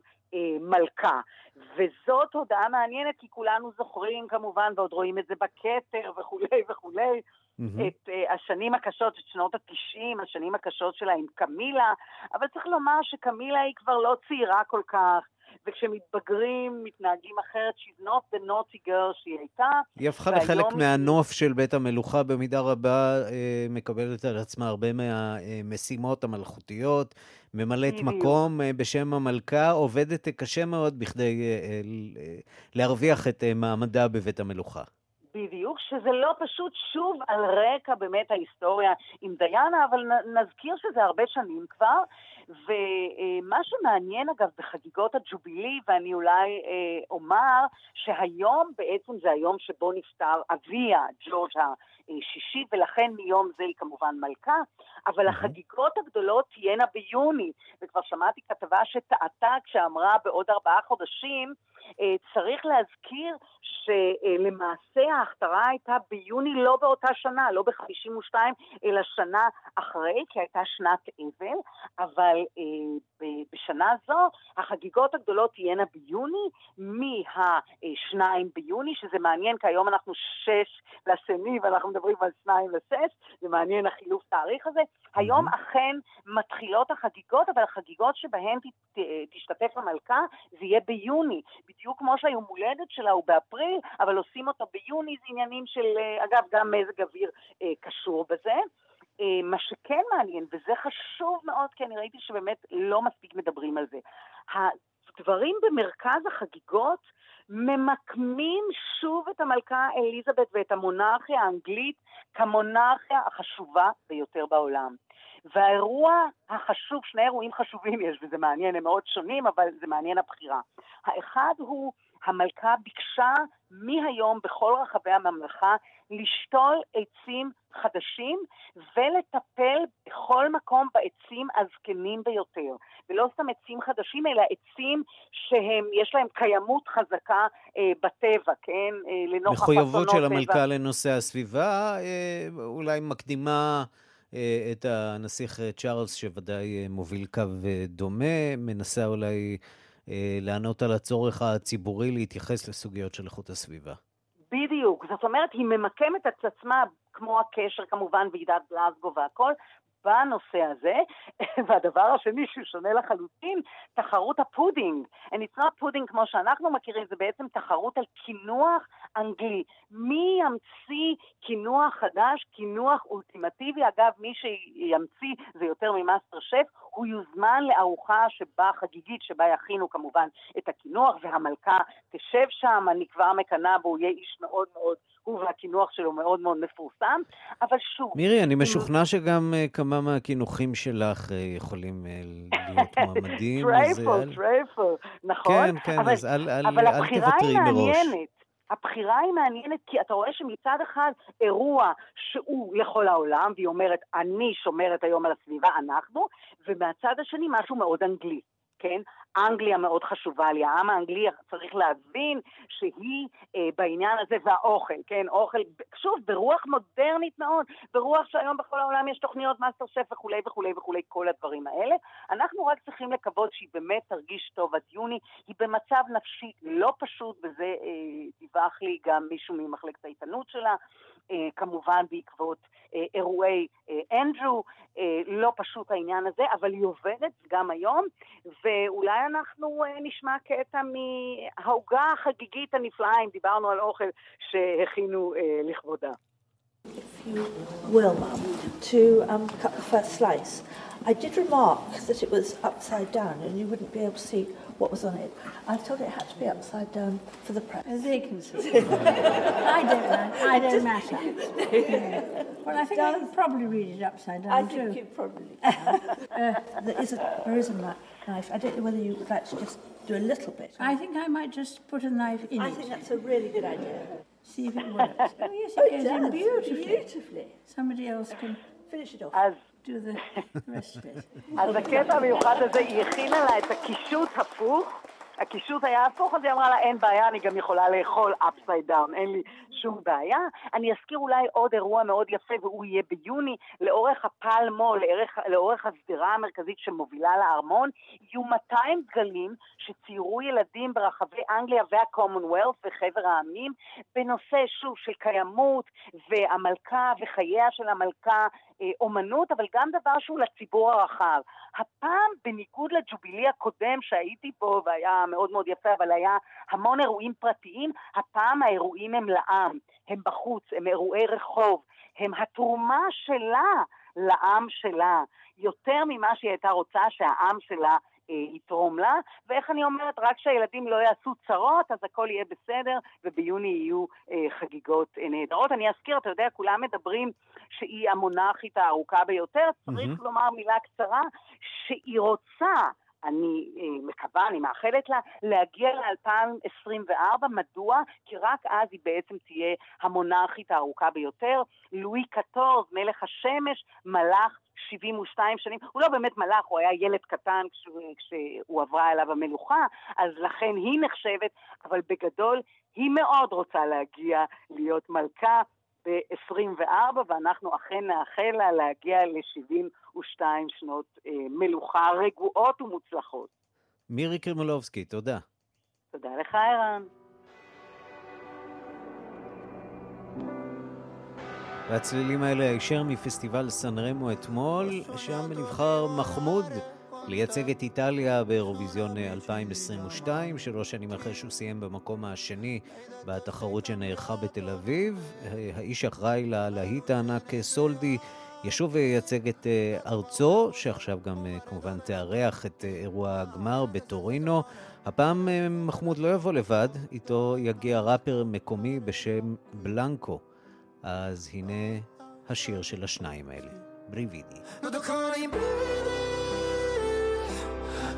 מלכה. וזאת הודעה מעניינת, כי כולנו זוכרים כמובן, ועוד רואים את זה בכתר וכולי וכולי, mm-hmm. את uh, השנים הקשות, את שנות התשעים, השנים הקשות שלה עם קמילה, אבל צריך לומר שקמילה היא כבר לא צעירה כל כך, וכשמתבגרים מתנהגים אחרת, she's not the naughty girl שהיא הייתה. היא הפכה לחלק מהנוף של בית המלוכה, במידה רבה אה, מקבלת על עצמה הרבה מהמשימות המלכותיות, ממלאת בדיוק. מקום אה, בשם המלכה, עובדת קשה מאוד בכדי אה, להרוויח את מעמדה בבית המלוכה. בדיוק, שזה לא פשוט שוב על רקע באמת ההיסטוריה עם דיאנה, אבל נזכיר שזה הרבה שנים כבר, ומה שמעניין אגב בחגיגות הג'ובילי, ואני אולי אה, אומר שהיום בעצם זה היום שבו נפטר אביה, ג'ורג' השישי, ולכן מיום זה היא כמובן מלכה, אבל החגיגות הגדולות תהיינה ביוני, וכבר שמעתי כתבה שטעתה כשאמרה בעוד ארבעה חודשים, אה, צריך להזכיר שלמעשה ההכתרה הייתה ביוני לא באותה שנה, לא ב-52, אלא שנה אחרי, כי הייתה שנת אבל, אבל אה, בשנה זו החגיגות הגדולות תהיינה ביוני, מה-2 ביוני, שזה מעניין, כי היום אנחנו 6 לשני ואנחנו מדברים על 2 ל-6, זה מעניין החילוף תאריך הזה. היום אכן מתחילות החגיגות, אבל החגיגות שבהן תשתתף המלכה זה יהיה ביוני. בדיוק כמו שהיום הולדת שלה הוא באפריל, אבל עושים אותו ביוני, זה עניינים של, אה, אגב, גם מזג אוויר אה, קשור בזה. אה, מה שכן מעניין, וזה חשוב מאוד, כי אני ראיתי שבאמת לא מספיק מדברים על זה, הדברים במרכז החגיגות ממקמים שוב את המלכה אליזבת ואת המונרכיה האנגלית כמונרכיה החשובה ביותר בעולם. והאירוע החשוב, שני אירועים חשובים יש, וזה מעניין, הם מאוד שונים, אבל זה מעניין הבחירה. האחד הוא, המלכה ביקשה מהיום בכל רחבי הממלכה לשתול עצים חדשים ולטפל בכל מקום בעצים הזקנים ביותר. ולא סתם עצים חדשים, אלא עצים שהם, יש להם קיימות חזקה אה, בטבע, כן? אה, לנוכח אסונות טבע. מחויבות של המלכה לנושא הסביבה, אה, אולי מקדימה... אה, את הנסיך אה, צ'ארלס, שוודאי אה, מוביל קו דומה, מנסה אולי לענות על הצורך הציבורי להתייחס לסוגיות של איכות הסביבה. בדיוק, זאת אומרת, היא ממקמת את עצמה, בהקשר כמובן, ועידת גלסגו והכל, בנושא הזה. והדבר השני שהוא שונה לחלוטין, תחרות הפודינג. Not פודינג כמו שאנחנו מכירים, זה בעצם תחרות על קינוח אנגלי. מי ימציא קינוח חדש, קינוח אולטימטיבי? אגב, מי שימציא זה יותר ממאסטר שף, הוא יוזמן לארוחה שבה, חגיגית, שבה יכינו כמובן את הקינוח, והמלכה תשב שם, אני כבר מקנאה בו, הוא יהיה איש מאוד מאוד... הוא והקינוח שלו מאוד מאוד מפורסם, אבל שוב... מירי, אני משוכנע שגם uh, כמה מהקינוחים שלך uh, יכולים uh, להיות מועמדים. trifle, trifle, נכון. כן, כן, אבל, אז אל, אל, אבל אל תוותרי מראש. הבחירה היא מעניינת כי אתה רואה שמצד אחד אירוע שהוא לכל העולם, והיא אומרת, אני שומרת היום על הסביבה, אנחנו, ומהצד השני משהו מאוד אנגלי. כן? אנגליה מאוד חשובה לי, העם האנגלי צריך להבין שהיא אה, בעניין הזה, והאוכל, כן? אוכל, שוב, ברוח מודרנית מאוד, ברוח שהיום בכל העולם יש תוכניות מאסטר שף וכולי וכולי וכולי, כל הדברים האלה. אנחנו רק צריכים לקוות שהיא באמת תרגיש טוב עד יוני. היא במצב נפשי לא פשוט, וזה אה, דיווח לי גם מישהו ממחלקת העיתונות שלה. אה, כמובן בעקבות אה, אירועי אה, אנדרו, לא פשוט העניין הזה, אבל היא עובדת גם היום, ואולי אנחנו נשמע קטע מהעוגה החגיגית הנפלאה, אם דיברנו על אוכל שהכינו לכבודה. If you will, Mum, to um, cut the first slice. I did remark that it was upside down and you wouldn't be able to see what was on it. I told it, it had to be upside down for the press. As they can see. I don't know. I don't matter. well, I think I could probably read it upside down I too. think you probably can. uh, there, is a, there is a knife. I don't know whether you would like to just do a little bit. I think I might just put a knife in I it. I think that's a really good idea. See if it works. oh, yes, it oh, goes it in beautifully. beautifully. Somebody else can finish it off. אז do the it. אז הקטע המיוחד הזה, היא הכינה לה את הקישוט הפוך, הקישוט היה הפוך, אז היא אמרה לה, אין בעיה, אני גם יכולה לאכול upside down, אין לי שום בעיה. אני אזכיר אולי עוד אירוע מאוד יפה, והוא יהיה ביוני, לאורך הפלמו, לאורך, לאורך השדרה המרכזית שמובילה לארמון, יהיו 200 דגלים שציירו ילדים ברחבי אנגליה והקומונוולף וחבר העמים, בנושא, שוב, של קיימות והמלכה וחייה של המלכה, אומנות, אבל גם דבר שהוא לציבור הרחב. הפעם, בניגוד לג'ובילי הקודם שהייתי פה והיה מאוד מאוד יפה, אבל היה המון אירועים פרטיים, הפעם האירועים הם לעם, הם בחוץ, הם אירועי רחוב, הם התרומה שלה לעם שלה, יותר ממה שהיא הייתה רוצה שהעם שלה אה, יתרום לה, ואיך אני אומרת, רק שהילדים לא יעשו צרות, אז הכל יהיה בסדר, וביוני יהיו אה, חגיגות אה, נהדרות. אני אזכיר, אתה יודע, כולם מדברים שהיא המונרכית הארוכה ביותר, צריך mm-hmm. לומר מילה קצרה, שהיא רוצה אני אה, מקווה, אני מאחלת לה, להגיע ל-2024. מדוע? כי רק אז היא בעצם תהיה המונרכית הארוכה ביותר. לואי קטורז, מלך השמש, מלך 72 שנים, הוא לא באמת מלך, הוא היה ילד קטן כשהוא, כשהוא עברה אליו המלוכה, אז לכן היא נחשבת, אבל בגדול היא מאוד רוצה להגיע להיות מלכה ב-24, ואנחנו אכן נאחל לה להגיע ל-72 שנות אה, מלוכה רגועות ומוצלחות. מירי קרימולובסקי, תודה. תודה לך, ערן. והצלילים האלה הישר מפסטיבל סן רמו אתמול, שם נבחר מחמוד לייצג את איטליה באירוויזיון 2022, שלוש שנים אחרי שהוא סיים במקום השני בתחרות שנערכה בתל אביב. האיש אחראי ללהיט הענק סולדי ישוב וייצג את אה, ארצו, שעכשיו גם אה, כמובן תארח את אה, אירוע הגמר בטורינו. הפעם מחמוד לא יבוא לבד, איתו יגיע ראפר מקומי בשם בלנקו. אז הנה השיר של השניים האלה, בריבידי.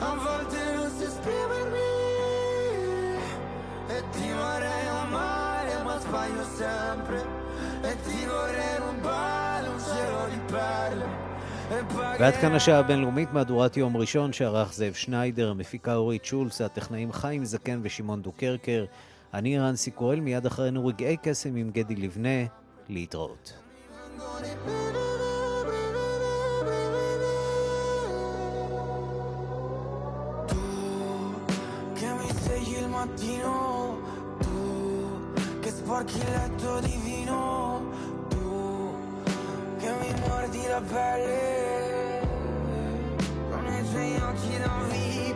A volte non so esprimermi E ti vorrei amare ma sbaglio sempre E ti vorrei rubare un cielo di perle ועד כאן השעה הבינלאומית, מהדורת יום ראשון שערך זאב שניידר, המפיקה אורית שולס, הטכנאים חיים זקן ושמעון דוקרקר. אני רנסי קורל, מיד אחרינו רגעי קסם עם גדי לבנה. להתראות. il mattino che sporchi il letto divino, Tu che mi mordi la pelle Con i tuoi occhi da vino